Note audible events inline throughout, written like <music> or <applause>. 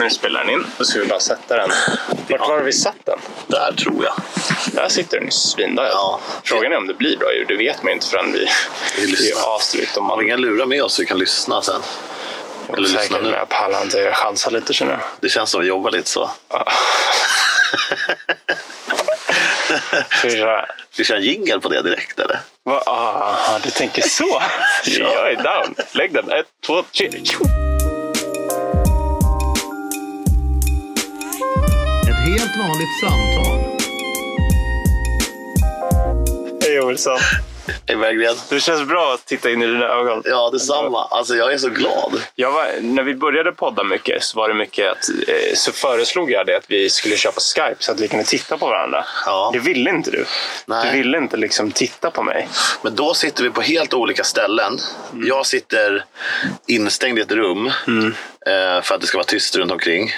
Nu spelar den in. Då ska vi bara sätta den. Vart var det vi satt den? Där tror jag. Där sitter den ju svinbra. Ja. Frågan är om det blir bra ljud. Det vet man ju inte förrän vi... Det är asdrygt om Har vi man... inga lurar med oss så vi kan lyssna sen? Eller lyssna nu. jag pallar inte. Jag chansar lite känner jag. Det känns som att vi jobbar lite så. Ja. <laughs> Ska vi köra? En jingle på det direkt eller? Va? Ah, du tänker så? <laughs> Jag är down. Lägg den. Ett, två, tre. Vanligt samtal. Hej Olsson. Hej Berggren. Det känns bra att titta in i dina ögon. Ja, detsamma. Alltså jag är så glad. Jag var, när vi började podda mycket så var det mycket att, eh, så föreslog jag det att vi skulle köpa Skype så att vi kunde titta på varandra. Ja. Det ville inte du. Nej. Du ville inte liksom titta på mig. Men då sitter vi på helt olika ställen. Jag sitter instängd i ett rum eh, för att det ska vara tyst runt omkring.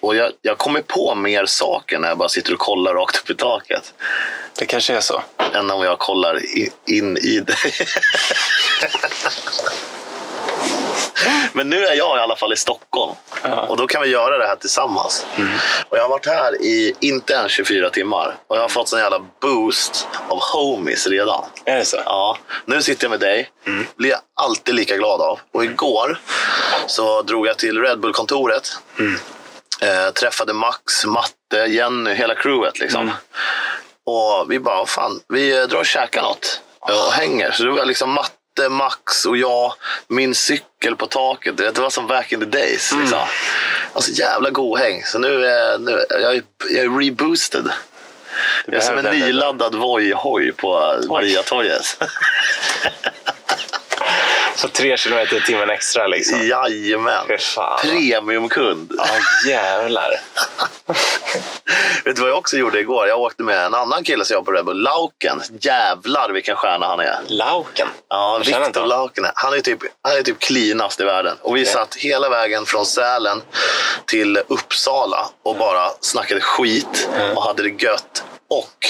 Och jag, jag kommer på mer saker när jag bara sitter och kollar rakt upp i taket. Det kanske är så. Än om jag kollar i, in i dig. <laughs> Men nu är jag i alla fall i Stockholm. Och då kan vi göra det här tillsammans. Och jag har varit här i inte ens 24 timmar. Och jag har fått sån jävla boost av homies redan. Är det så? Ja, nu sitter jag med dig. blir jag alltid lika glad av. Och igår så drog jag till Red Bull-kontoret. Eh, träffade Max, Matte, Jenny, hela crewet. Liksom. Och vi bara, fan, vi eh, drar och käkar något. Och hänger. Så det var liksom Matte, Max och jag, min cykel på taket. Det var som back in the days. Liksom. Alltså jävla god häng. Så nu är, nu, jag, är, jag är reboosted. Jag är som en nyladdad Voi-hoj på Mariatorget. <laughs> Så tre kilometer i timmen extra liksom. Jajamän. Premiumkund. Ja, jävlar. <laughs> Vet du vad jag också gjorde igår? Jag åkte med en annan kille som jobbar på Red Bull, Lauken. Jävlar vilken stjärna han är. Lauken. Ja, Jag Viktor. Lauken. Han är typ, han är typ cleanast i världen. Och vi Okej. satt hela vägen från Sälen till Uppsala och bara snackade skit och hade det gött. Och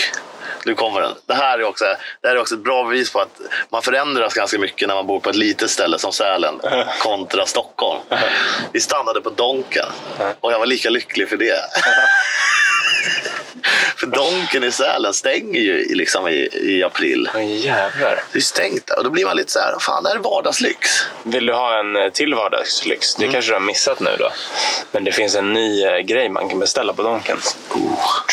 nu kommer den. Det här, är också, det här är också ett bra bevis på att man förändras ganska mycket när man bor på ett litet ställe som Sälen <laughs> kontra Stockholm. <laughs> Vi stannade på Donken och jag var lika lycklig för det. <laughs> För Donken i Sälen stänger ju i- liksom i, i april. Ja, jävlar. Det är stängt där och då blir man lite så här, fan det här är vardagslyx. Vill du ha en eh, till vardagslyx? Mm. Det kanske du har missat nu då. Men det finns en ny eh, grej man kan beställa på Donken.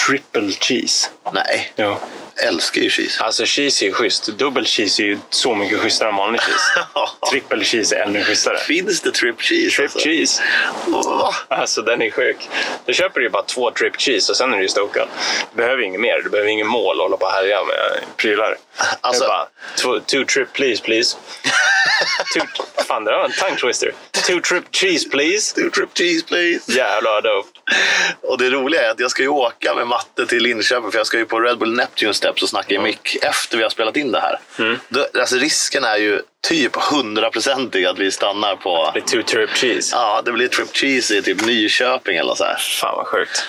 Triple cheese. Nej, Jo. Älskar ju cheese. Alltså cheese är ju schysst. Dubbel cheese är ju så mycket schysstare än vanlig cheese. <laughs> Triple cheese är ännu schysstare. Finns det trip cheese? Trip alltså? cheese. Va? Alltså den är sjuk. Då köper du ju bara två trip cheese och sen är du ju stokad. Du behöver inget mer. Du behöver ingen mål och hålla på och härja med prylar. Alltså- bara, two, two trip please please. <laughs> two, fan, det var en tongue twister. Two trip cheese please. Two trip cheese please. Jävlar dope. <laughs> Och det roliga är att jag ska ju åka med matte till Linköping för jag ska ju på Red Bull Neptune Steps och snacka i mick efter vi har spelat in det här. Då, alltså risken är ju typ hundraprocentig att vi stannar på... Det är two trip cheese. Ja, det blir trip cheese i typ Nyköping eller så här. Fan vad sjukt.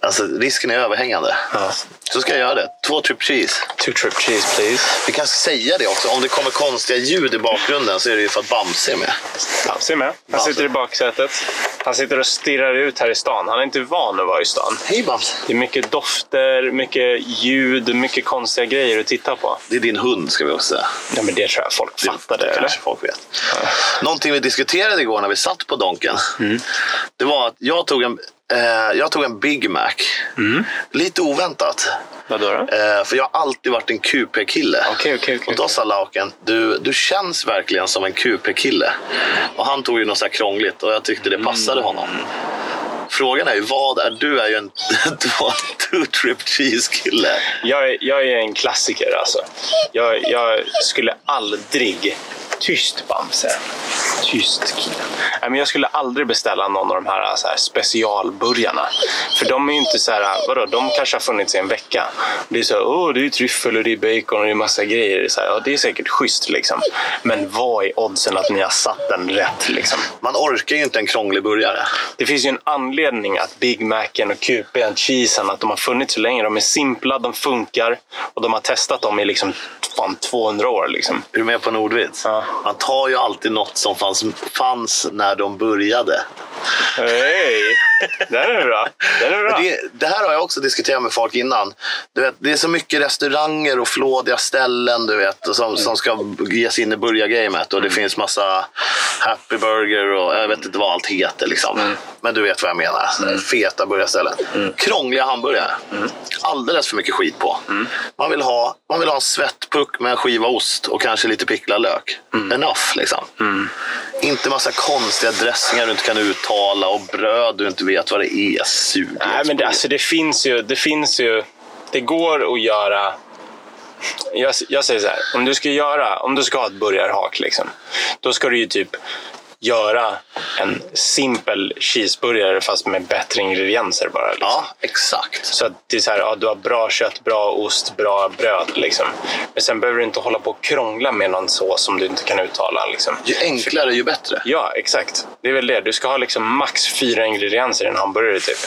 Alltså risken är överhängande. Ja. Så ska jag göra det. Två trip cheese. Two trip cheese please. Vi kanske ska säga det också. Om det kommer konstiga ljud i bakgrunden så är det ju för att Bamse är med. Bamse är med. Han sitter i baksätet. Han sitter och stirrar ut här i stan. Han är inte van att vara i stan. Hej Bamse! Det är mycket dofter, mycket ljud, mycket konstiga grejer att titta på. Det är din hund ska vi också säga. Ja, men det tror jag folk fattade. Det eller? kanske folk vet. Någonting vi diskuterade igår när vi satt på Donken. Det var att jag tog en, eh, jag tog en Big Mac. Lite oväntat. Vadå då? Eh, för jag har alltid varit en QP-kille. Okej, okej, okej. Och då sa Lauken, du, du känns verkligen som en QP-kille. Och han tog ju något så här krångligt och jag tyckte det passade honom. Frågan är ju, vad är du? är ju en <laughs> två trip cheese-kille. Jag, är- jag är en klassiker alltså. Jag, jag skulle aldrig... Tyst Bamse. Tyst kille. Nej, men jag skulle aldrig beställa någon av de här, så här specialburgarna. För de är ju inte så här, vadå, de kanske har funnits i en vecka. Det är så här, åh det är tryffel och det är bacon och det är massa grejer. Det är, så här, ja, det är säkert schysst liksom. Men vad är oddsen att ni har satt den rätt liksom? Man orkar ju inte en krånglig burgare. Det finns ju en anledning att Big Macen och QP'n, cheesen, att de har funnits så länge. De är simpla, de funkar och de har testat dem i liksom fan 200 år. Liksom. Är du med på en ordvits? Ja. Man tar ju alltid något som fanns, fanns när de började. Hej! Den är bra. Den är bra. Det, det här har jag också diskuterat med folk innan. Du vet, det är så mycket restauranger och flådiga ställen du vet, som, som ska ge sig in i burgargamet. Och det finns massa Happy Burger och jag vet inte vad allt heter. Liksom. Men du vet vad jag menar. Feta burgarställen. Krångliga hamburgare. Alldeles för mycket skit på. Man, vill ha, man vill ha en svettpuck med en skiva ost och kanske lite picklad lök. Enough liksom. Inte massa konstiga dressingar du inte kan uttala och bröd du inte vet vad det är. Sug. Nej, men det, alltså, det finns ju... Det finns ju... Det går att göra... Jag, jag säger så här. Om du ska göra... Om du ska ha ett burgarhak, liksom, då ska du ju typ göra en simpel cheeseburgare fast med bättre ingredienser bara. Liksom. Ja, exakt. Så att det är så här, ja, du har bra kött, bra ost, bra bröd. Liksom. Men sen behöver du inte hålla på och krångla med någon sås som du inte kan uttala. Liksom. Ju enklare ju bättre. Ja, exakt. Det är väl det. Du ska ha liksom max fyra ingredienser i en hamburgare typ.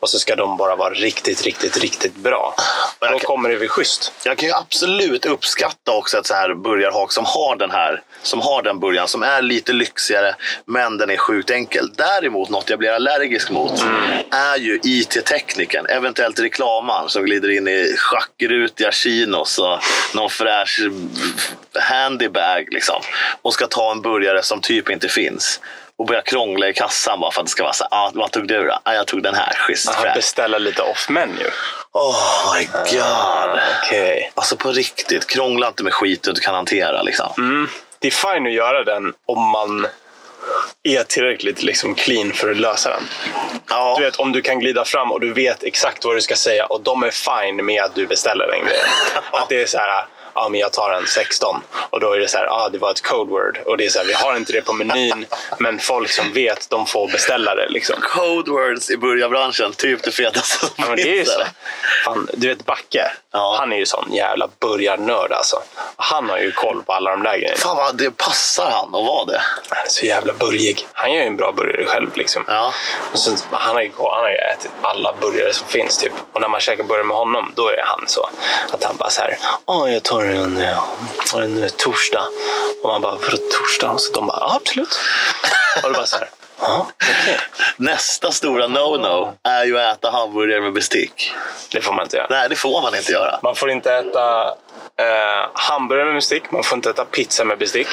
Och så ska de bara vara riktigt, riktigt, riktigt bra. jag Då kan- kommer det bli schysst. Jag kan ju absolut uppskatta också ett så här burgarhak som har den här som har den burgaren som är lite lyxigare men den är sjukt enkel. Däremot något jag blir allergisk mot är ju IT-tekniken, eventuellt reklamaren som glider in i schackrutiga chinos och någon fräsch handybag liksom och ska ta en burgare som typ inte finns och börja krångla i kassan bara för att det ska vara så ah, vad tog du då? Ah, jag tog den här, schysst Aha, beställa lite off-menu. Oh my god. Okej. Alltså på riktigt, krångla inte med skit du inte kan hantera. Liksom. Mm. Det är fine att göra den om man är tillräckligt liksom clean för att lösa den. Ja, Du vet, om du kan glida fram och du vet exakt vad du ska säga och de är fine med att du beställer den grejen. <laughs> Att det är så här, ja men jag tar en 16 och då är det så här, ah, det var ett code word och det är så här, vi har inte det på menyn men folk som vet de får beställa det liksom. Code words i burgarbranschen, typ det fetaste som Ja, men det är ju finns, så. eller? Fan, du vet Backe, Ja. han är ju sån jävla burgarnörd alltså. Han har ju koll på alla de där grejerna. Fan vad det passar han att vara det. Han är så jävla burgig. Han gör ju en bra burgare själv liksom. Ja. Och sen, han, har ju, han har ju ätit alla burgare som finns. Typ. Och när man käkar burgare med honom, då är han så. Att han bara så här, "Ja, jag tar en, eh, en eh, torsdag. Och man bara, vadå torsdag? Och så de bara, ja absolut. Och det bara så här, ja okej. Nästa stora no-no är ju att äta hamburgare med bestick. Det får man inte göra. Nej, det får man inte göra. Man får inte äta eh, hamburgare med bestick. Man får inte äta pizza med bestick.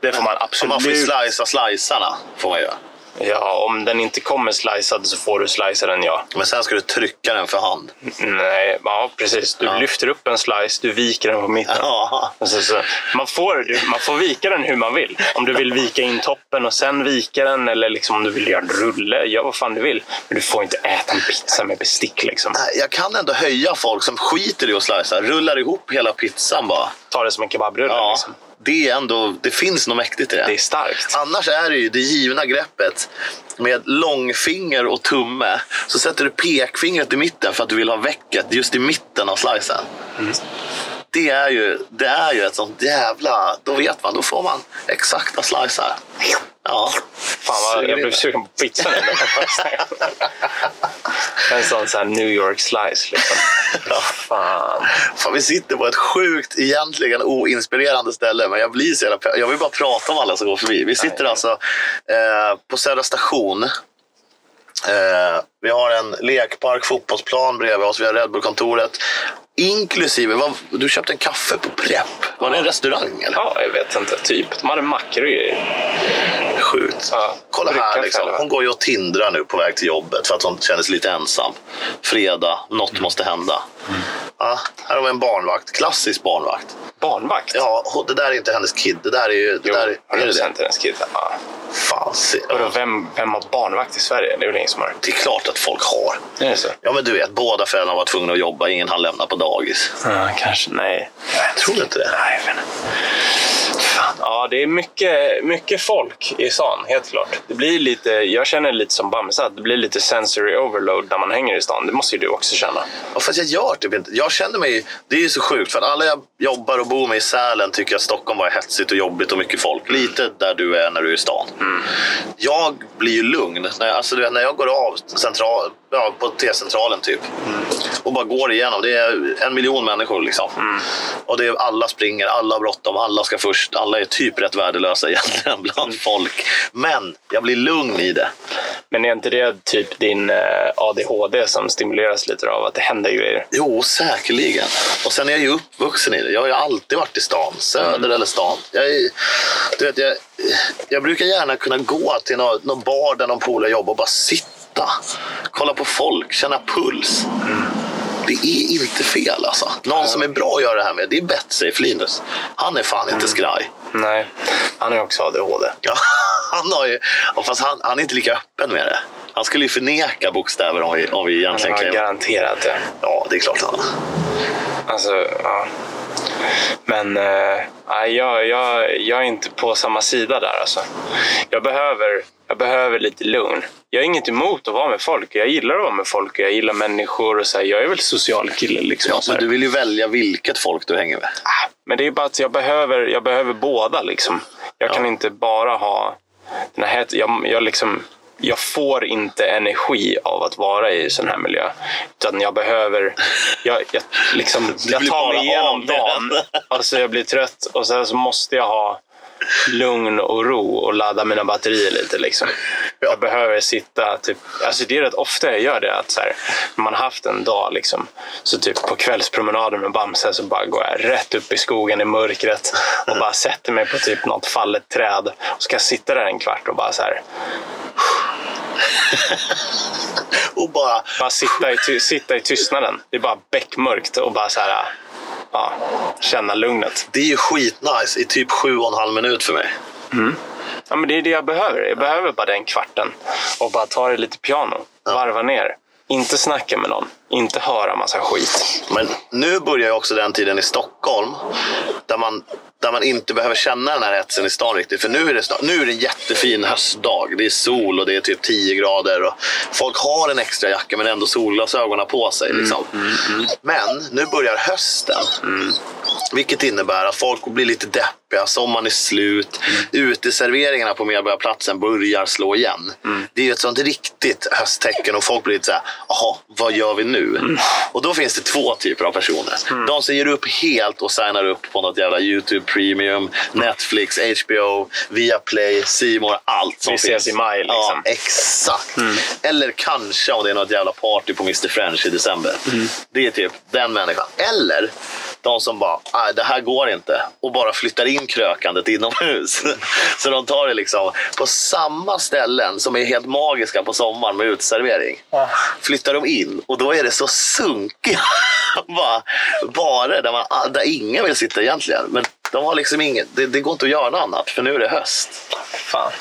Det får man absolut. Man får ju slicea slicearna. Får man göra. Ja, om den inte kommer slicead så får du slicea den, ja. Men sen ska du trycka den för hand. Nej, ja precis. Du Ja. lyfter upp en slice, du viker den på mitten. Ja. Så, så, man, får, du, man får vika den hur man vill. Om du vill vika in toppen och sen vika den eller liksom om du vill göra en rulle, gör vad fan du vill. Men du får inte äta en pizza med bestick. Liksom. Jag kan ändå höja folk som skiter i att slicea. Rullar ihop hela pizzan bara. Ta det som en kebabrulle. Ja, Liksom. Det är ändå, det finns något mäktigt i det. Det är starkt. Annars är det ju det givna greppet med långfinger och tumme. Så sätter du pekfingret i mitten för att du vill ha väcket just i mitten av slicen. Det, är ju, det är ju ett sånt jävla... Då vet man, då får man exakta slicer. Ja. Fan vad, jag blev sugen på pizza nu. <laughs> en sån, sån New York slice. Liksom. Fan. Fan, vi sitter på ett sjukt, egentligen oinspirerande ställe. Men jag blir så jävla Jag vill bara prata om alla som går förbi. Vi sitter Nej. alltså eh, på Södra station. Eh, vi har en lekpark, fotbollsplan bredvid oss. Vi har Red Bull-kontoret. Inklusive, vad, du köpte en kaffe på Prepp. Var det en restaurang eller? Ja, jag vet inte. Typ. De hade mackor och grejer. Sjukt. Ja, Kolla här, liksom. hon går ju och tindrar nu på väg till jobbet för att hon känner sig lite ensam. Fredag, något Mm. måste hända. Ja, här har vi en barnvakt, klassisk barnvakt. Barnvakt? Ja, det där är inte hennes kid. Det där är ju... Det Jo, där, är det 100% det? hennes kid. Ja. Fan, se. Vadå, vem, vem har barnvakt i Sverige? Det är väl ingen som har? Det är klart att folk har. Är det så? Ja, men du vet, båda föräldrarna var tvungna att jobba. Ingen hann lämna på dagis. Ja, kanske. Nej. Jag tror inte det. Nej, inte. Fan. Ja, det är mycket, mycket folk i stan, helt klart. Det blir lite, jag känner lite som Bamse, att det blir lite sensory overload när man hänger i stan. Det måste ju du också känna. Ja, fast jag gör typ inte. Jag känner mig... Det är ju så sjukt, för att alla jag jobbar och bor med i Sälen tycker att Stockholm är hetsigt och jobbigt och mycket folk. Lite där du är när du är i stan. Jag blir ju lugn. När alltså, när jag går av central, ja, på T-centralen typ. Och bara går igenom. Det är en miljon människor liksom. Och det är, alla springer, alla har bråttom, alla ska först. Alla är typ rätt värdelösa <laughs> egentligen bland folk. Men jag blir lugn i det. Men är inte det typ din eh, ADHD som stimuleras lite av att det händer grejer? Jo, säkerligen. Och sen är jag ju uppvuxen i det. Jag har ju alltid varit i stan, söder eller stan. Jag, är, du vet, jag, jag brukar gärna kunna gå till någon, någon bar där någon polare jobbar och bara sitta. Kolla på folk, känna puls. Det är inte fel alltså. Någon som är bra att göra det här med, det är Betsafe Linus. Han är fan inte skraj. Nej, han har också ADHD. Ja, <laughs> han har ju, fast han, han är inte lika öppen med det. Han skulle ju förneka bokstäver om vi, om vi Han egentligen har kan... garanterat det. Ja, det är klart han. Alltså, ja. Men nej, jag, jag, jag är inte på samma sida där. Alltså. Jag, behöver, jag behöver lite lugn. Jag har inget emot att vara med folk. Jag gillar att vara med folk och jag gillar människor. Och så här. Jag är väl social kille. Liksom, Ja, så du vill ju välja vilket folk du hänger med. Ah, Men det är bara att jag behöver, jag behöver båda. Liksom. Jag kan inte bara ha den här jag, jag, liksom, jag får inte energi av att vara i sån här miljö. Utan jag behöver... Jag, jag, liksom, <laughs> jag tar mig igenom dagen. Alltså jag blir trött och sen så måste jag ha lugn och ro och ladda mina batterier lite. Liksom. Ja. Jag behöver sitta, typ, alltså det är rätt ofta jag gör det. Att så här, när man har haft en dag, liksom, så typ på kvällspromenaden med Bamse så bara går jag rätt upp i skogen i mörkret och bara sätter mig på typ något fallet träd. Och ska jag sitta där en kvart och bara så här, Och bara... bara sitta, i, sitta i tystnaden. Det är bara beckmörkt och bara så här, ja, känna lugnet. Det är ju skitnice i typ sju och en halv minut för mig. Ja, men det är det jag behöver. Jag behöver bara den kvarten och bara ta det lite piano. Varva ner. Inte snacka med någon. Inte höra massa skit. Men nu börjar ju också den tiden i Stockholm där man, där man inte behöver känna den här hetsen i stan riktigt. För nu är, det, sta- nu är det en jättefin höstdag. Det är sol och det är typ 10 grader. Och folk har en extra jacka men ändå solglasögonen på sig. Liksom. Men nu börjar hösten. Vilket innebär att folk blir lite deppiga, sommaren är slut, uteserveringarna på Medborgarplatsen börjar slå igen. Det är ett sånt riktigt hösttecken och folk blir lite såhär, jaha, vad gör vi nu? Och då finns det två typer av personer. De som ger upp helt och signar upp på något jävla YouTube Premium, Netflix, HBO, Viaplay, More, allt som Vi finns. ses i maj, liksom. Ja, exakt. Eller kanske om det är något jävla party på Mr French i december. Det är typ den människan. Eller de som bara, nej det här går inte. Och bara flyttar in krökandet inomhus. <laughs> Så de tar det liksom på samma ställen som är helt magiska på sommaren med uteservering. Flyttar de in och då är det så sunkiga <laughs> bara, bara där, man, där ingen vill sitta egentligen. Men de har liksom inget, det, det går inte att göra något annat för nu är det höst. Fan.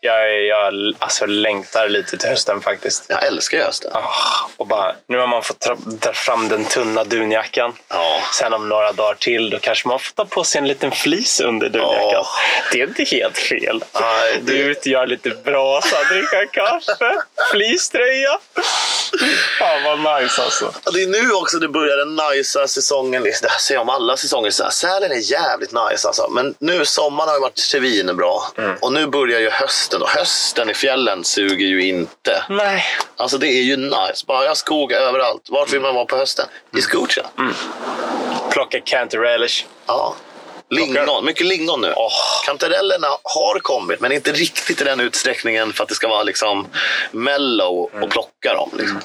Jag, jag alltså, längtar lite till hösten faktiskt. Jag älskar hösten. Ah, och bara, nu har man fått dra, fram den tunna dunjackan. Ja. Sen om några dagar till då kanske man får ta på sig en liten flis under dunjackan. Ja. Det är inte helt fel. Du det- ute, gör lite brasa, dricka kaffe, fleecetröja. Fan vad nice alltså. Det är nu också det börjar den nicea säsongen. Det här säger jag om alla säsonger. Så här, Sälen är jävligt nice alltså. Men nu, sommaren har ju varit svinbra. Och nu börjar ju hösten. Och hösten i fjällen suger ju inte. Nej. Alltså det är ju nice. Bara jag skog överallt. Vart vill man vara på hösten? I skogen. Plocka canter relish. Ja. Lingon, mycket lingon nu. Kantarellerna har kommit, men inte riktigt i den utsträckningen för att det ska vara liksom mellow och plocka dem. Liksom.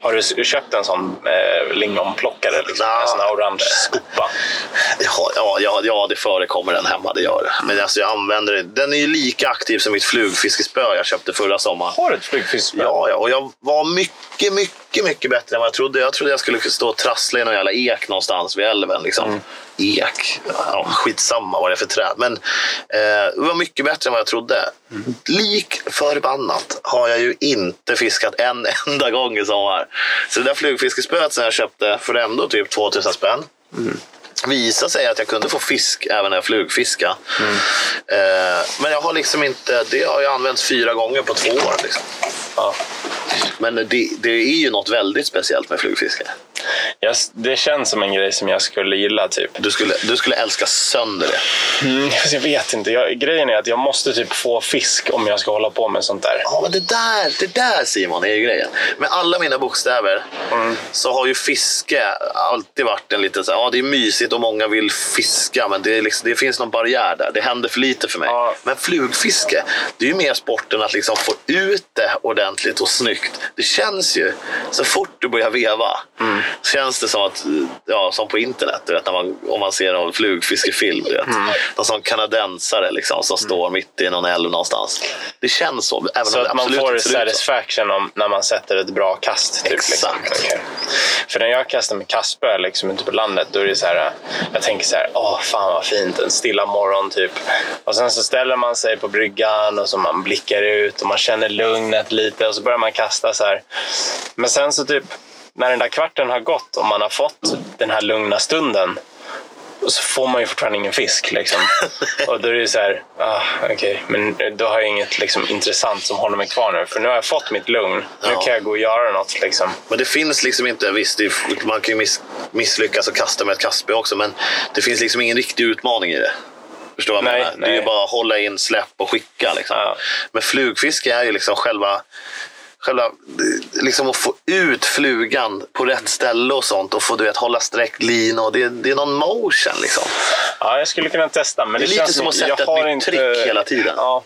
Har du köpt en sån eh, lingonplockare? Liksom? En sån här orange skopa? Ja, ja, ja, det förekommer den hemma, det gör det. Men alltså, jag använder det. Den är ju lika aktiv som mitt flugfiskespö jag köpte förra sommaren. Har du ett flugfiskspö? Ja, ja, och jag var mycket, mycket, mycket bättre än vad jag trodde. Jag trodde jag skulle stå och trassla i någon jävla ek någonstans vid älven. Liksom. Ek? Ja, skitsamma vad det är för träd. Men eh, det var mycket bättre än vad jag trodde. Lik förbannat har jag ju inte fiskat en <laughs> enda gång i sommar. Så det där flugfiskespöet som jag köpte för ändå typ 2000 spänn visade sig att jag kunde få fisk även när jag flugfiskade. Eh, men jag har liksom inte, det har jag använt fyra gånger på två år. Liksom. Ja. Men det, det är ju något väldigt speciellt med flugfiske. Jag, det känns som en grej som jag skulle gilla. typ. Du skulle, du skulle älska sönder det. Mm, <laughs> jag vet inte. Jag, grejen är att jag måste typ få fisk om jag ska hålla på med sånt där. Ja, men det där, det där Simon är ju grejen. Med alla mina bokstäver så har ju fiske alltid varit en liten så här, ja det är mysigt och många vill fiska men det, liksom, det finns någon barriär där. Det händer för lite för mig. Ja. Men flugfiske, det är ju mer sporten att liksom få ut det ordentligt och snyggt. Det känns ju, så fort du börjar veva, känns det som att, ja som på internet, du vet, när man, om man ser en flugfiskefilm. Du vet. Någon sån kanadensare liksom, som står mitt i någon älv någonstans. Det känns så, även Så att man får satisfaction om, när man sätter ett bra kast. Typ, Exakt. Liksom. Okej. För när jag kastar med kastspö liksom, ute på landet, då är det så här, jag tänker så här, åh fan vad fint, en stilla morgon typ. Och sen så ställer man sig på bryggan och så man blickar ut och man känner lugnet lite och så börjar man kasta så här. Men sen så typ, när den där kvarten har gått och man har fått den här lugna stunden så får man ju fortfarande ingen fisk. Liksom. <laughs> Och då är det så här, ah, okej, men då har jag inget liksom, intressant som håller mig kvar nu. För nu har jag fått mitt lugn. Nu Ja. kan jag gå och göra något. Liksom. Men det finns liksom inte, visst är- man kan ju miss, misslyckas och kasta med ett kastspö också, men det finns liksom ingen riktig utmaning i det. Förstår vad jag Nej, menar? Det är nej. ju bara att hålla in, släpp och skicka. Liksom. Ja. Men flugfiske är ju liksom själva, själva liksom att få ut flugan på rätt ställe och sånt och få du vet, hålla sträckt lin och det, det är någon motion liksom. Ja, jag skulle kunna testa. Men Det är lite känns som att sätta jag ett nytt trick hela tiden. Ja,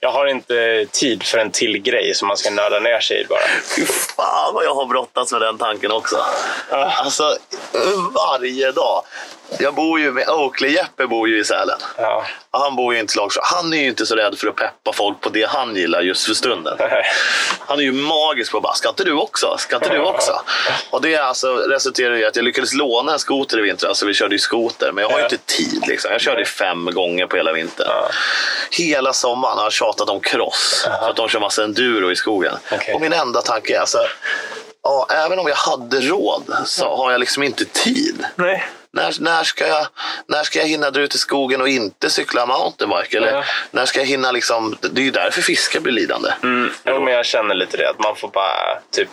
jag har inte tid för en till grej som man ska nörda ner sig i bara. Fy fan vad jag har brottats med den tanken också. Alltså varje dag. Jag bor ju med Oakley-Jeppe bor ju i Sälen. Ja. Han bor ju inte långt Han är ju inte så rädd för att peppa folk på det han gillar just för stunden. Han är ju magisk på att bara, ska inte du också? Ska inte du också? <laughs> Och det alltså resulterade i att jag lyckades låna en skoter i vintras, så vi körde ju skoter. Men jag har ju inte tid. Liksom. Jag körde fem gånger på hela vintern. Ja. Hela sommaren har jag tjatat om cross, för att de kör massa enduro i skogen. Okej. Och min enda tanke är, alltså, ja, även om jag hade råd så har jag liksom inte tid. Nej. När, när, ska jag, när ska jag hinna dra ut i skogen och inte cykla mountainbike? Eller Ja. när ska jag hinna liksom... Det är ju därför fiskar blir lidande. Mm, jo, men jag känner lite det. Att man får bara typ,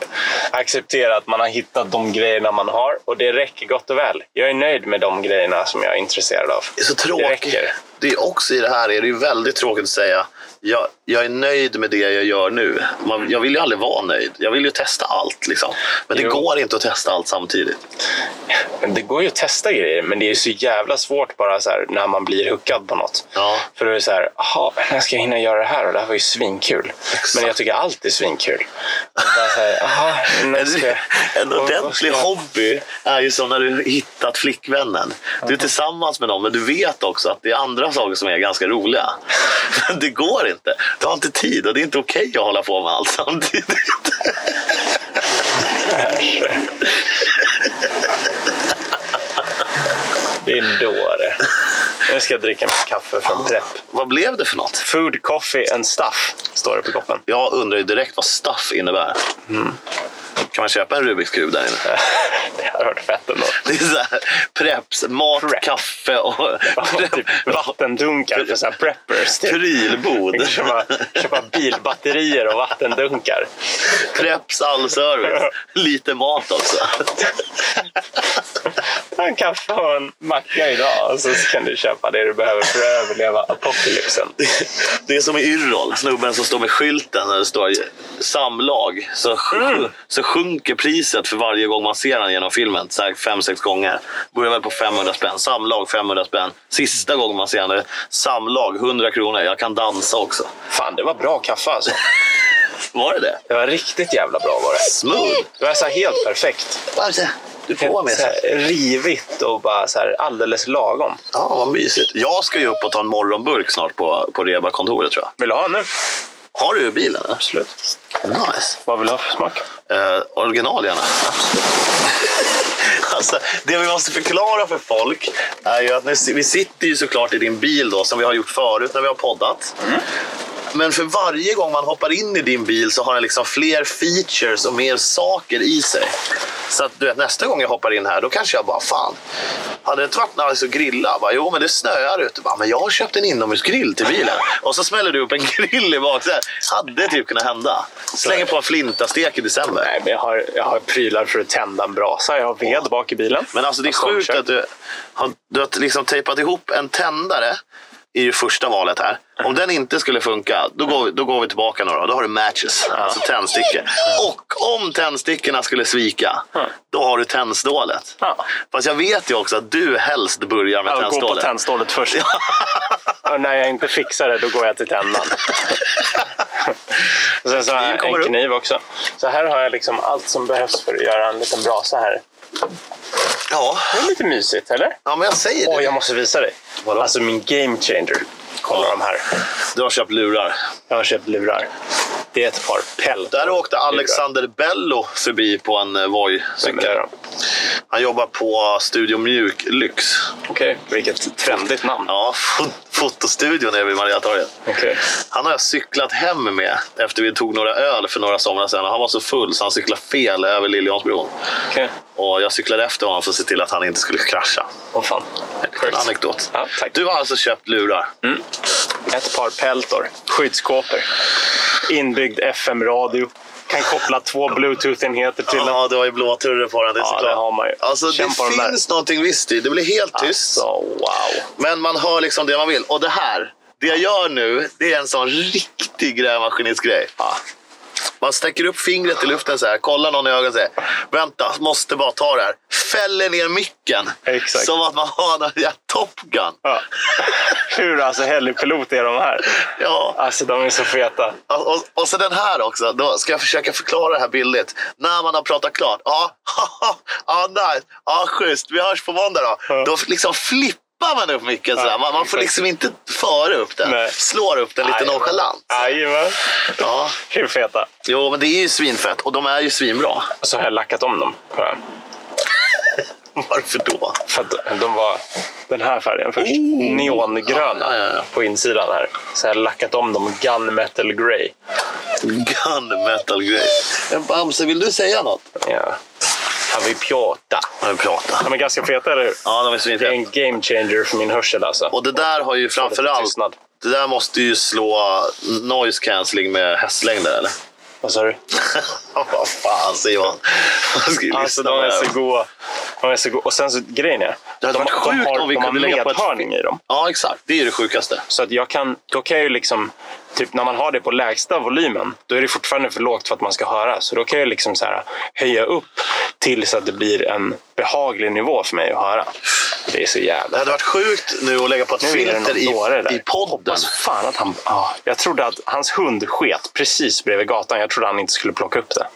acceptera att man har hittat de grejerna man har. Och det räcker gott och väl. Jag är nöjd med de grejerna som jag är intresserad av. Det är så Det tråkigt. räcker. Det är också i det här är det ju väldigt tråkigt att säga jag, jag är nöjd med det jag gör nu. Man, jag vill ju aldrig vara nöjd. Jag vill ju testa allt. Liksom. Men det Jo. går inte att testa allt samtidigt. Det går ju att testa grejer, men det är så jävla svårt bara här, när man blir hookad på något. Ja. För då är det så här, jaha, när ska jag hinna göra det här? Och det här var ju svinkul. Exakt. Men jag tycker allt är svinkul. Här. <laughs> En ordentlig hobby är ju som när du hittat flickvännen. Du är tillsammans med någon, men du vet också att det är andra saker som är ganska roliga. <laughs> Men det går inte. Du har inte tid och det är inte okej att hålla på med allt samtidigt. Det är då det. Nu ska jag dricka mitt kaffe från Prepp. Vad blev det för något? Food, coffee and stuff, står det på koppen. Jag undrar ju direkt vad stuff innebär. Kan man köpa en Rubiks kub där inne? Det hade varit fett ändå. Det är så här, preps, mat, Prep. kaffe och Ja, typ vattendunkar för så här preppers. Typ. prylbod. Köpa, köpa bilbatterier och vattendunkar. Preps all service. Lite mat också. Ta en kaffe och en macka idag och så kan du köpa det du behöver för att överleva apokalypsen. Det är som i Yrrol, snubben som står med skylten där det står samlag. Så, sj- så sjunker priset för varje gång man ser den genom filmen. Så här fem, sex gånger. Börjar väl på 500 spänn. Samlag 500 spänn. Sista gången man ser den, samlag 100 kronor. Jag kan dansa också. Fan, det var bra kaffe alltså. <laughs> Var det det? Det var riktigt jävla bra var det. Smooth. Det var så helt perfekt. Varför? Du får med Så här sig. rivigt och bara så alldeles lagom. Ja, vad mysigt. Jag ska ju upp och ta en morgonburk snart på, på Reba-kontoret tror jag. Vill du ha nu? Har du bilen? Absolut. Nice. Vad vill du ha för smak? Eh, original gärna. <laughs> alltså, det vi måste förklara för folk är ju att vi sitter ju såklart i din bil då, som vi har gjort förut när vi har poddat. Men för varje gång man hoppar in i din bil så har den liksom fler features och mer saker i sig. Så att du vet, nästa gång jag hoppar in här, då kanske jag bara, fan, hade det inte varit nice att grilla? Bara, jo, men det snöar ute. Bara, men jag har köpt en inomhusgrill till bilen. Och så smäller du upp en <laughs> grill i bak. Så här, hade typ kunnat hända. Slänger på en flintastek i december. Nej, men jag har, jag har prylar för att tända en brasa. Jag har ved bak i bilen. Men alltså det är sjukt att du har, du har liksom tejpat ihop en tändare i det första valet här. Om den inte skulle funka, då går vi, då går vi tillbaka några. Då har du matches, alltså tändstickor. Och om tändstickorna skulle svika, då har du tändstålet. Ja. Fast jag vet ju också att du helst börjar med Jag går på tändstålet. tändstålet först. Och när jag inte fixar det, då går jag till tändan. <laughs> Sen så jag en kniv också. Så här har jag liksom allt som behövs för att göra en liten brasa här. Ja. Det är lite mysigt, eller? ja, men jag säger det. Åh, jag måste visa dig. Vadå? Alltså min game changer. Kolla de här. Du har köpt lurar. Jag har köpt lurar. Det är ett par pält. Där åkte Alexander Bello förbi på en eh, är Voi-cykel. Han jobbar på Studio Mjuk Lyx. Okej, vilket trendigt namn. Ja, fot- fotostudion nere vid Mariatorget. Okej. Han har jag cyklat hem med efter vi tog några öl för några somrar sedan. Han var så full så han cyklade fel över Liljeholmsbron. Okej. Och jag cyklade efter honom för att se till att han inte skulle krascha. Åh fan. En anekdot. Ja. Du har alltså köpt lurar. Ett par peltor. Skyddskåpor. Inbyggd FM-radio. Kan koppla två bluetooth-enheter till den. Ja, du har ju blåturre på den. Det är Ja, såklart. det har man ju. Alltså, det den där. finns någonting visst i. Det blir helt tyst. Så wow. Men man hör liksom det man vill. Och det här, det jag gör nu, det är en sån riktig grävmaskinistgrej. Ja. Man sträcker upp fingret i luften så här, kollar någon i ögonen och säger vänta, måste bara ta det här. Fäller ner micken. Exakt. Som att man har en jävla Top Gun. Ja. Hur alltså helgpilot är de här? Ja. Alltså de är så feta. Och, och, och så den här också. Då ska jag försöka förklara det här bildligt. När man har pratat klart. Ja, <laughs> ja nice. Ja, schysst. Vi hörs på måndag då. Ja. Då liksom flippar man upp micken sådär. Man, man får liksom inte föra upp den. Nej. Slår upp den lite Jajamän. nonchalant. Jajamän. Ja. Hur feta? Jo, men det är ju svinfett. Och de är ju svinbra. Och så har jag lackat om dem. För, <laughs> Varför då? för att de var den här färgen först. Neongröna Ja, ja, ja. på insidan här. Så jag har lackat om dem gunmetal grey. Gunmetal-grej. Men Bamse, vill du säga något? Ja. Har vi pjåta. Jag vill prata. De är ganska feta, eller hur? Ja, de är Det är svinfeta. en game changer för min hörsel alltså. Och det där har ju framförallt... Det där måste ju slå noise cancelling med hästlängder, eller? Vad sa du? <laughs> Vad fan säger man? Ju Alltså de är så goda. De är så goda. Och sen så grejen är. Det hade de, varit de sjukt har, om vi de kunde lägga på ett- i dem. Ja, exakt. Det är det sjukaste. Så att jag kan, då kan jag ju liksom, typ när man har det på lägsta volymen, då är det fortfarande för lågt för att man ska höra. Så då kan jag liksom så här, höja upp tills att det blir en behaglig nivå för mig att höra. Det är så Det jävla... hade varit sjukt nu att lägga på ett Nu det filter i, i podden. Hoppas fan att han... Ja, jag trodde att hans hund sket precis bredvid gatan. Jag trodde han inte skulle plocka upp det.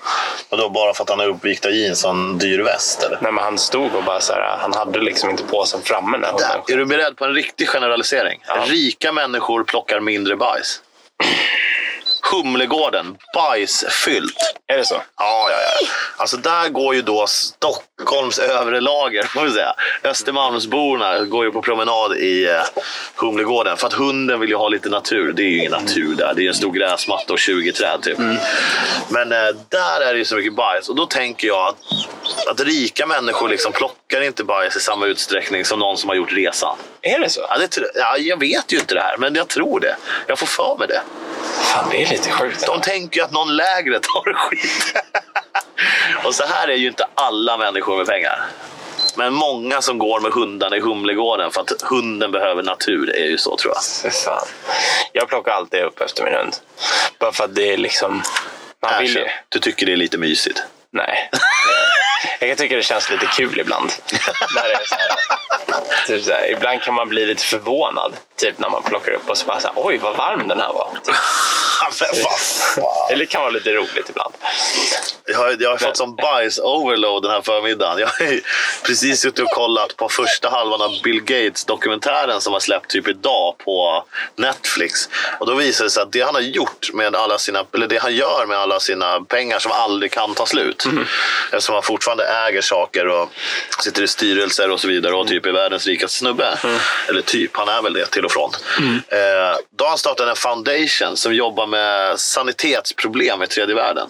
Och då bara för att han har uppvikta jeans och en dyr väst, eller? Nej, men han stod och bara så här, han hade liksom inte påsen framme när Där. Är du beredd på en riktig generalisering? Ja. Rika människor plockar mindre bajs. Humlegården, bajsfyllt. Är det så? Ja, ja, ja. Alltså där går ju då Stockholms övre lager, får vi säga. Östermalmsborna går ju på promenad i eh, Humlegården. För att hunden vill ju ha lite natur. Det är ju ingen natur där. Det är en stor gräsmatta och 20 träd typ. Men eh, där är det ju så mycket bajs. Och då tänker jag att, att rika människor liksom plockar inte bajs i samma utsträckning som någon som har gjort resan. Är det så? Ja, det, ja, jag vet ju inte det här, men jag tror det. Jag får för mig det. Fan, det är lite sjukt. De tänker ju att någon lägre tar skit. <laughs> och så här är ju inte alla människor med pengar. Men många som går med hundarna i Humlegården för att hunden behöver natur är ju så tror jag. Fan. Jag plockar alltid upp efter min hund. Bara för att det är liksom... Man vill ju... Du tycker det är lite mysigt. Nej. Jag kan tycka det känns lite kul ibland. När det är så här, <laughs> typ så här, ibland kan man bli lite förvånad. Typ när man plockar upp och så bara så här, oj vad varm den här var. <laughs> Typ. Eller det kan vara lite roligt ibland. Jag har, jag har fått som bajs-overload den här förmiddagen. Jag har precis suttit och kollat på första halvan av Bill Gates-dokumentären som har släppt typ idag på Netflix. Och då visar det sig att det han har gjort med alla sina, eller det han gör med alla sina pengar som aldrig kan ta slut. Eftersom han fortfarande äger saker och sitter i styrelser och så vidare och typ är världens rikaste snubbe. Eller typ, han är väl det till och från. Eh, då har han startat en foundation som jobbar med sanitetsproblem i tredje världen.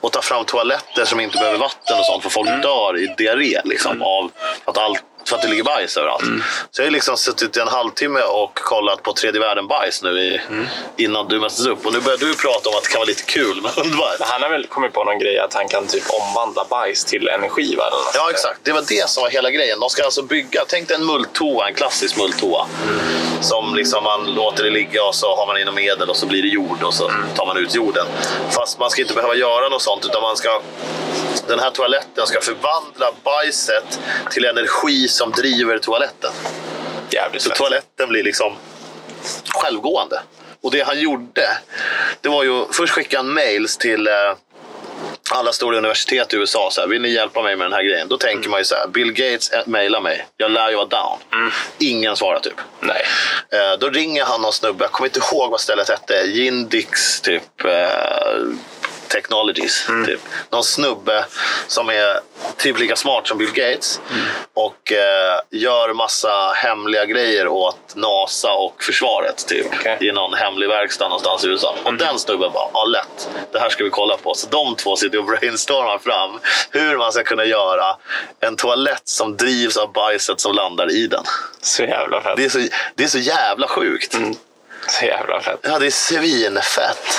Och tar fram toaletter som inte behöver vatten och sånt för folk dör i diarré liksom, av att allt för att det ligger bajs överallt. Så jag har liksom suttit i en halvtimme och kollat på tredje världen-bajs nu i, innan du möttes upp. Och nu börjar du prata om att det kan vara lite kul med hundbajs. Han har väl kommit på någon grej att han kan typ omvandla bajs till energi va? Ja, exakt. Det var det som var hela grejen. De ska alltså bygga, tänk dig en mulltoa, en klassisk mulltoa. Som liksom man låter det ligga och så har man in något medel och så blir det jord och så tar man ut jorden. Fast man ska inte behöva göra något sånt utan man ska den här toaletten ska förvandla bajset till energi som driver toaletten. Jävligt Så fett. toaletten blir liksom självgående. Och det han gjorde, det var ju först skickade han mails till eh, alla stora universitet i USA. Så här, Vill ni hjälpa mig med den här grejen? Då tänker man ju så här, Bill Gates eh, mailar mig. Jag lär ju vara down. Ingen svarar typ. Nej. Eh, då ringer han någon snubbe, jag kommer inte ihåg vad stället hette. Jindix typ. Eh, Technologies. Typ. Någon snubbe som är typ lika smart som Bill Gates. Och eh, gör massa hemliga grejer åt NASA och försvaret. Typ, Okej. I någon hemlig verkstad någonstans i USA. Och den snubben bara, ja lätt. Det här ska vi kolla på. Så de två sitter och brainstormar fram hur man ska kunna göra en toalett som drivs av bajset som landar i den. Så jävla fett. Det är så, det är så jävla sjukt. Så jävla fett. Ja, det är svinfett.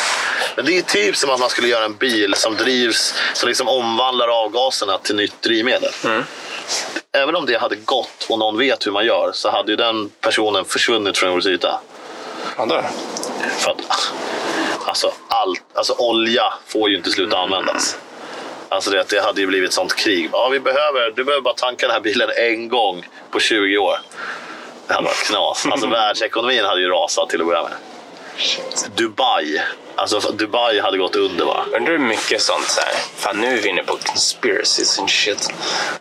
Men det är typ som att man skulle göra en bil som drivs, som liksom omvandlar avgaserna till nytt drivmedel. Även om det hade gått och någon vet hur man gör så hade ju den personen försvunnit från jordens yta. För att, alltså, allt, alltså olja får ju inte sluta användas. Alltså det, det hade ju blivit sånt krig. Ja, vi behöver, du behöver bara tanka den här bilen en gång på 20 år. Det hade varit knas. Alltså <laughs> världsekonomin hade ju rasat till att börja med. Dubai. Alltså Dubai hade gått under va? Undrar hur mycket sånt så här. Fan, nu är vi inne på conspiracies and shit.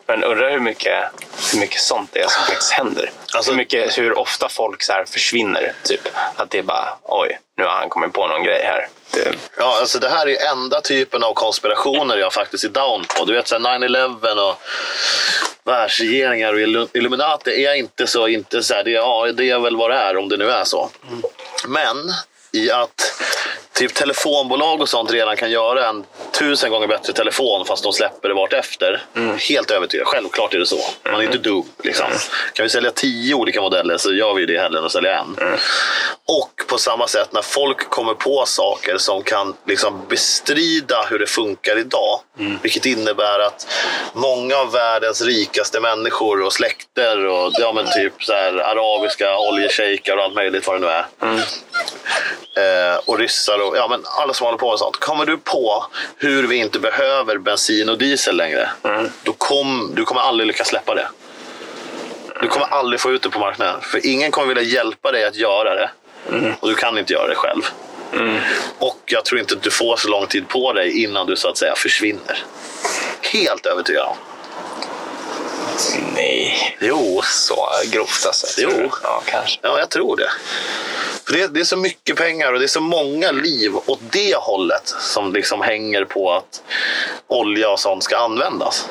Men undrar hur mycket, hur mycket sånt det är som faktiskt händer. Alltså- hur, mycket, hur ofta folk så här försvinner. Typ att det är bara, oj, nu har han kommit på någon grej här. Det, Ja, alltså det här är enda typen av konspirationer jag faktiskt är down på. Du vet så här 9-11 och världsregeringar och Illu- Illuminati är inte så... Inte så här, det, är, ja, det är väl vad det är om det nu är så. Men i att typ telefonbolag och sånt redan kan göra en tusen gånger bättre telefon fast de släpper det vart efter. Helt övertygad. Självklart är det så. Man är inte dum. Liksom. Kan vi sälja tio olika modeller så gör vi det hellre än att sälja en. Och på samma sätt när folk kommer på saker som kan liksom bestrida hur det funkar idag. Vilket innebär att många av världens rikaste människor och släkter och ja, men typ så här, arabiska oljeshejkar och allt möjligt vad det nu är. Eh, och ryssar och ja, men alla som håller på med sånt. Kommer du på hur vi inte behöver bensin och diesel längre, då kom, du kommer aldrig lyckas släppa det. Du kommer aldrig få ut det på marknaden. För ingen kommer vilja hjälpa dig att göra det. Och du kan inte göra det själv. Och jag tror inte att du får så lång tid på dig innan du så att säga försvinner. Helt övertygad om. nej, Jo, så grovt alltså. Jo. Ja, kanske. Ja, jag tror det. För det, det är så mycket pengar och det är så många liv åt det hållet som liksom hänger på att olja och sånt ska användas.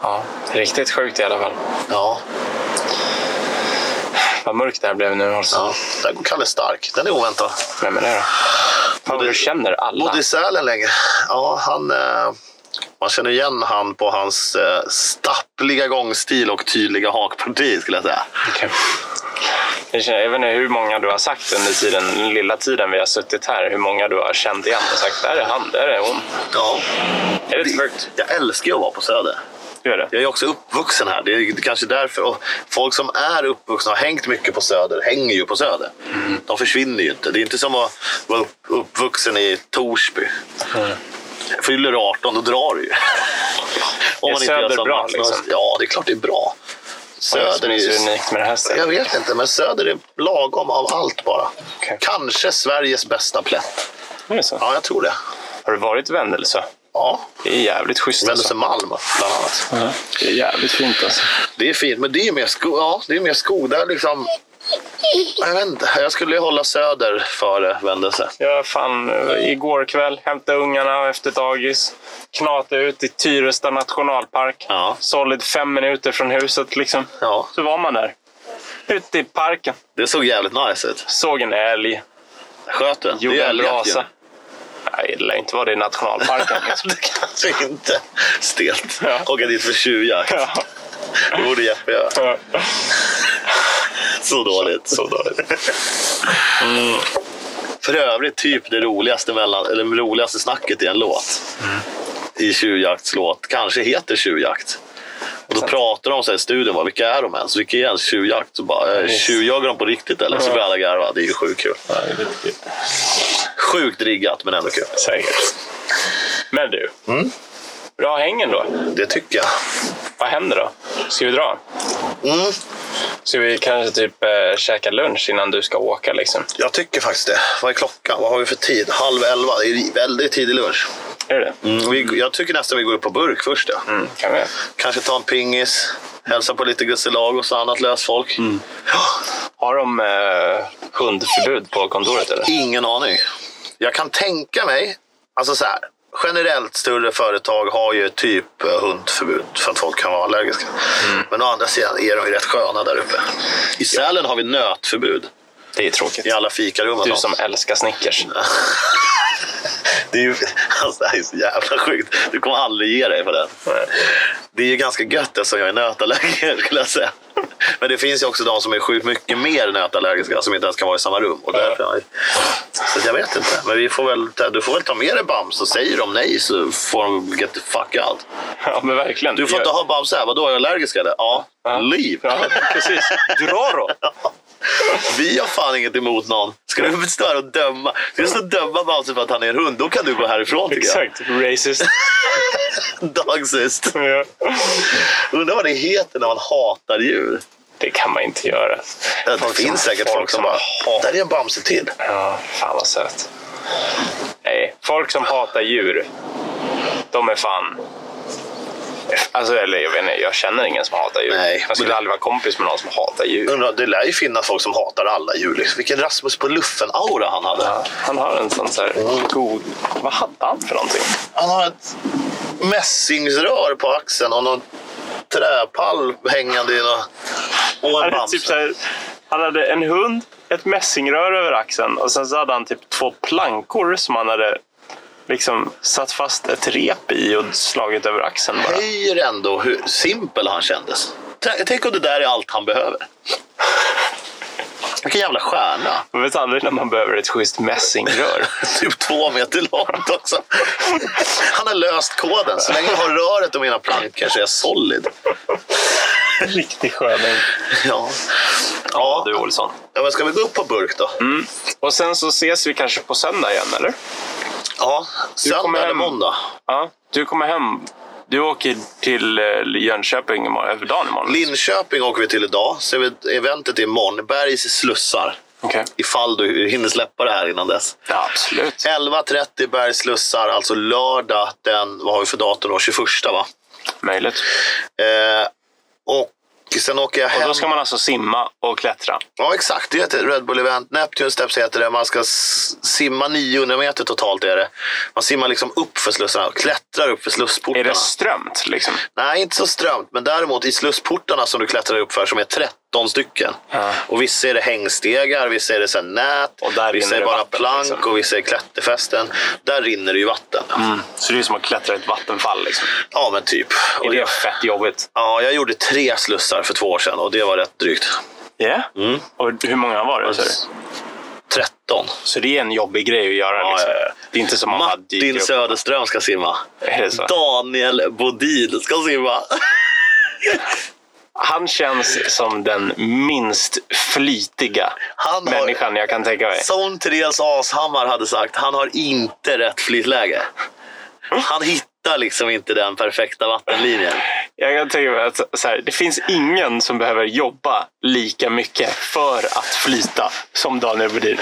Ja, riktigt sjukt i alla fall. Ja, Vad mörkt det här blev nu alltså. ja. där går Kalle Stark. Den är oväntad. Vem är det då? Fan, du känner alla. Bodde i Sälen länge. Ja, han... Eh, man känner igen han på hans eh, stappliga gångstil och tydliga hakparti skulle jag säga. Okej. Jag, känner, jag vet inte hur många du har sagt under tiden, den lilla tiden vi har suttit här, hur många du har känt igen och sagt där är han, där är hon. Ja. Är det sjukt? Jag älskar att vara på Söder. Gör det? Jag är också uppvuxen här. Det är kanske därför. Och folk som är uppvuxna och har hängt mycket på Söder hänger ju på Söder. De försvinner ju inte. Det är inte som att vara upp, uppvuxen i Torsby. Fyller du 18 då drar du ju. <laughs> Om Är Söder bra, liksom? Ja, det är klart det är bra. Söder är är ju... unikt med det här stället. Jag vet inte, men Söder är lagom av allt bara. Okej. Kanske Sveriges bästa plätt. Är det så? Ja, jag tror det. Har du varit i Vändelsö? Ja, Det är jävligt schysst Vändelse alltså. Malm bland annat. Ja, Det är jävligt fint alltså. Det är fint, men det är mer skog. Ja, det är mer skog. Där liksom... Jag vet inte. Jag skulle ju hålla söder före Vändelse. Jag fan, igår kväll hämtade ungarna efter dagis. Knatade ut i Tyresta nationalpark. Ja. Solid fem minuter från huset liksom. Ja, Så var man där. Ute i parken. det såg jävligt nice ut. Såg en älg. Sköt du? Gjorde en brasa. Nej, det lär inte vara det i nationalparken. liksom. <laughs> det kanske inte. Stelt. Ja. Åka dit för tjuvjakt. ja. Det borde Jeppe göra. Ja. Så dåligt. Så dåligt. För övrigt typ det roligaste, mellan, eller det roligaste snacket i en låt. I tjuvjaktslåt. Kanske heter tjuvjakt. Och då pratar de så här i studion, bara, vilka är de ens? Vilka är ens tjuvjakt? Så bara, eh, tjuvjagar de på riktigt eller? Så börjar alla garva. Det är ju sjukt kul. Ja, det är kul. Sjukt riggat men ändå kul. Säkert. Men du. Bra hängen då. Det tycker jag. Vad händer då? Ska vi dra? Mm, Ska vi kanske typ eh, käka lunch innan du ska åka liksom? jag tycker faktiskt det. Vad är klockan? Vad har vi för tid? Halv elva. Det är väldigt tidig lunch. Är det Mm, vi, jag tycker nästan vi går upp på burk först. Ja. mm, kan vi? Kanske ta en pingis, hälsa på lite Gusselagos och annat lösfolk. Har de eh, hundförbud på kontoret eller? Ingen aning. Jag kan tänka mig, alltså så här. Generellt större företag har ju typ eh, hundförbud för att folk kan vara allergiska. Men å andra sidan är de ju rätt sköna där uppe. I Sälen har vi nötförbud Det är tråkigt. i alla fikarum. Du som älskar Snickers. <laughs> Det är ju <laughs> alltså, det här är så jävla sjukt. Du kommer aldrig ge dig på den. Det är ju ganska gött eftersom jag är nötallergiker skulle jag säga. Men det finns ju också de som är sjukt mycket mer nötallergiska som inte ens kan vara i samma rum. Och därför, så jag vet inte. Men vi får väl, du får väl ta med dig Bams och säger de nej så får de get the fuck out. Ja, men verkligen. Du får inte ha Bams här. Vadå, är jag allergisk eller? Ja. Ja. Liv. Ja, precis. Dra då! <laughs> Vi har fan inget emot någon. Ska du stå här och döma? Ska du stå och döma Bamse för att han är en hund? Då kan du gå härifrån tycker jag. Exakt. Racist. <laughs> Dagsist. Ja. Undrar vad det heter när man hatar djur. Det kan man inte göra. Det Folk finns som- säkert folk som bara, hatar. där är en Bamse till. Ja, fan vad söt. Nej, folk som hatar djur, de är fan... Alltså, eller jag vet inte, jag känner ingen som hatar djur. Nej, jag skulle men- aldrig vara kompis med någon som hatar djur. Undrar, det lär ju finnas folk som hatar alla djur. Liksom. Vilken Rasmus på luffen-aura han hade. Ja, han har en sån så här god... Vad hade han för någonting? Han har ett mässingsrör på axeln och någon träpall hängande i någon... Och en Bamse. typ här, han hade en hund, ett mässingrör över axeln och sen så hade han typ två plankor som han hade liksom satt fast ett rep i och slagit över axeln bara. höjer ändå hur simpel han kändes. Tänk om det där är allt han behöver. Vilken jävla stjärna. Man vet aldrig när man behöver ett schysst mässingrör. <laughs> Typ två meter långt också. Han har löst koden. Så länge jag har röret och mina plankor så är jag solid. Riktig sköning. Ja. Ja, Ja, du Olsson. ja, men ska vi gå upp på burk då? Och sen så ses vi kanske på söndag igen, eller? Ja, söndag eller hem. måndag. Ja, du kommer hem. Du åker till eh, Jönköping imorgon, dagen imorgon. Linköping åker vi till idag. Så är eventet imorgon. Bergs slussar. Okej. Ifall du hinner släppa det här innan dess. Ja, absolut. 11.30 Bergs slussar, alltså lördag den, vad har vi för datum då? 21 va? Möjligt. Eh, och sen åker jag Och hem. då ska man alltså simma och klättra. Ja, exakt. Det heter Red Bull Event. Neptune Steps heter det. Man ska simma 900 meter totalt. Är det. Man simmar liksom upp för slussarna och klättrar upp för Är slussportarna. det strömt liksom? Nej, inte så strömt. Men däremot i slussportarna som du klättrar upp för, som är 13 stycken. Ja. Och vissa är det hängstegar, vissa är det här nät, Och där vissa är det bara vatten, plank liksom. och vissa är klätterfästen. Där rinner det ju vatten. Så det är som att klättra i ett vattenfall liksom. Ja, men typ. Är det jag, fett jobbigt? ja, jag gjorde tre slussar för två år sedan och det var rätt drygt. Ja. Mm. Och hur många var det? sa du? 13. Så det är en jobbig grej att göra. Ja, liksom. ja, ja. Det är inte som Martin. Söderström ska simma. Är? Daniel Bodin ska simma. <laughs> Han känns som den minst flytiga Han har, människan jag kan tänka mig. som Therese Ashammar hade sagt, han har inte rätt flytläge. Han hittar liksom inte den perfekta vattenlinjen. Jag kan tänka mig att så här, det finns ingen som behöver jobba lika mycket för att flyta som Daniel Bodin.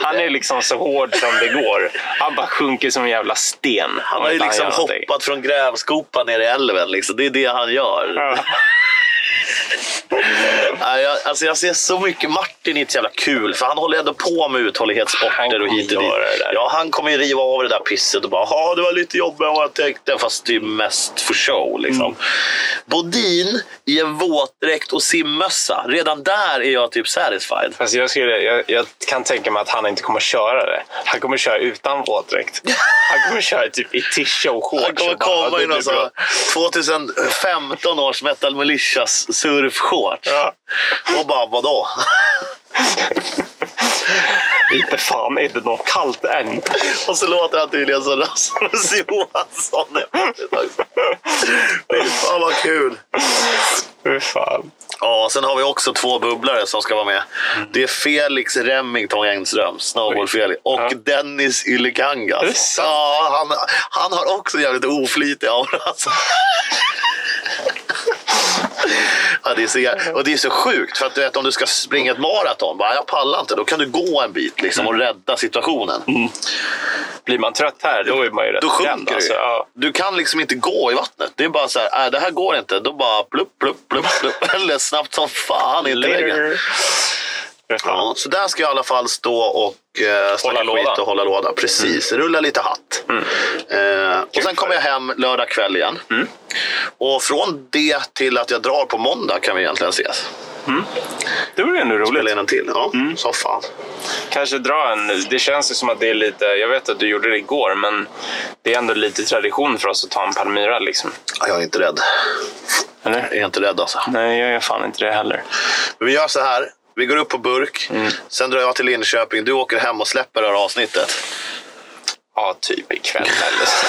Han är liksom så hård som det går. Han bara sjunker som en jävla sten. Han har ju liksom gör någonting. hoppat från grävskopan ner i älven. Liksom. Det är det han gör. Ja. Jag, alltså jag ser så mycket Martin i ett jävla kul, för han håller ändå på med uthållighetssporter och hit och dit. Ja, han kommer ju riva av det där pisset och bara ja, det var lite jobbigare än vad jag tänkte. Fast det är mest för show liksom. Mm. Bodin i en våtdräkt och simmössa. Redan där är jag typ satisfied. Fast jag, skulle, jag, jag kan tänka mig att han inte kommer köra det. Han kommer köra utan våtdräkt. Han kommer köra typ i tisha och shorts. Han kommer komma i någon sån 2015 års Metal Militias surfshorts. Ja. Och bara vadå? Inte fan är det något kallt än. Och så låter han tydligen som Rasmus Johansson. Fy fan vad kul! Fy fan. Ja, sen har vi också två bubblare som ska vara med. Det är Felix Remington Engström, Snowboard-Felix, och Ja. Dennis Ylikangas. Sant? Ja, han, han har också jävligt oflitig aura. Alltså. Ja, det är så, och det är så sjukt, för att du vet om du ska springa ett maraton, bara, jag pallar inte, då kan du gå en bit liksom, och rädda situationen. Blir man trött här, då är man ju rätt Då sjunker alltså. du. ja. Du kan liksom inte gå i vattnet. Det är bara så här, äh, det här går inte. Då bara plupp, plupp, plupp, plupp. <laughs> Eller snabbt som fan i väggen. Ja, så där ska jag i alla fall stå och snacka Hålla låda. och hålla låda. Precis, rulla lite hatt. Eh, och sen kommer jag hem lördag kväll igen. Och från det till att jag drar på måndag kan vi egentligen ses. Det vore ändå roligt. Spela in en till. Ja, så fan. Kanske dra en... Det känns ju som att det är lite... Jag vet att du gjorde det igår, men det är ändå lite tradition för oss att ta en Palmyra. Liksom. Ja, Jag är inte rädd. Eller? Jag är inte rädd alltså. Nej, jag är fan inte det heller. Men vi gör så här. Vi går upp på burk. Sen drar jag till Linköping. Du åker hem och släpper det här avsnittet. Ja, typ ikväll eller så.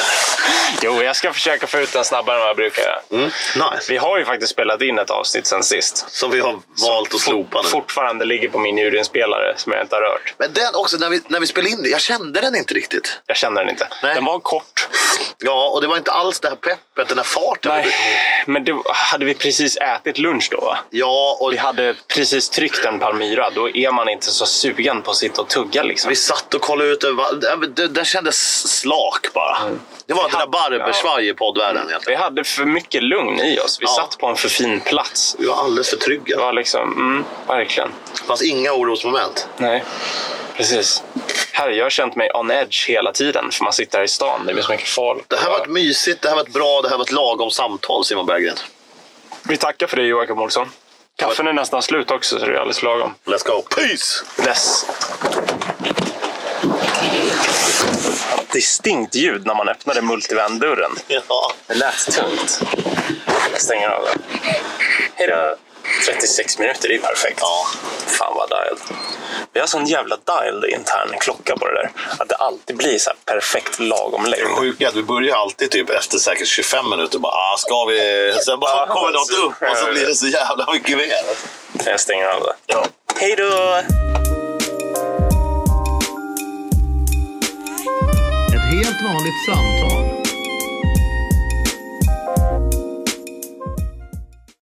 Jo, jag ska försöka få ut den snabbare än vad jag brukar göra. Mm. Nice. Vi har ju faktiskt spelat in ett avsnitt sen sist. Som vi har valt att slopa nu. Fortfarande ligger på min ljudinspelare som jag inte har rört. Men den också, när vi, när vi spelade in det, jag kände den inte riktigt. Jag känner den inte. Nej. Den var kort. Ja, och det var inte alls det här peppet, den här farten. Nej, men då hade vi precis ätit lunch då. va? Ja, och Vi hade precis tryckt en Palmyra. Då är man inte så sugen på att sitta och tugga. Liksom. vi satt och kollade ut. den kändes slak bara. Det var den där hade- barbersvaj i poddvärlden egentligen. Vi hade för mycket lugn i oss. Vi Ja. satt på en för fin plats. Vi var alldeles för Det trygga. var liksom, mm, verkligen. Det fanns inga orosmoment. Nej, precis. Här, jag har känt mig on edge hela tiden, för man sitter här i stan. Det är så mycket folk. Det här var ett mysigt, det här var ett bra, det här var ett lagom samtal Simon Berggren. Vi tackar för det, Joakim Olsson. Kaffen är nästan slut också, så det är alldeles lagom. Let's go. Peace! Less. Distinkt ljud när man öppnade multivan-dörren. Ja. Det lät tungt. Jag stänger av den. Hej då. 36 minuter, det är perfekt. Ja. Fan vad dialed. Vi har sån jävla dialed intern klocka på det där. Att det alltid blir så perfekt lagom längd. Det sjuka är att vi börjar alltid typ efter säkert 25 minuter bara, ah, ska vi... Sen bara Ja, kommer något upp och så blir det så jävla mycket mer. Jag stänger av det. Ja. Hej då! Helt vanligt samtal.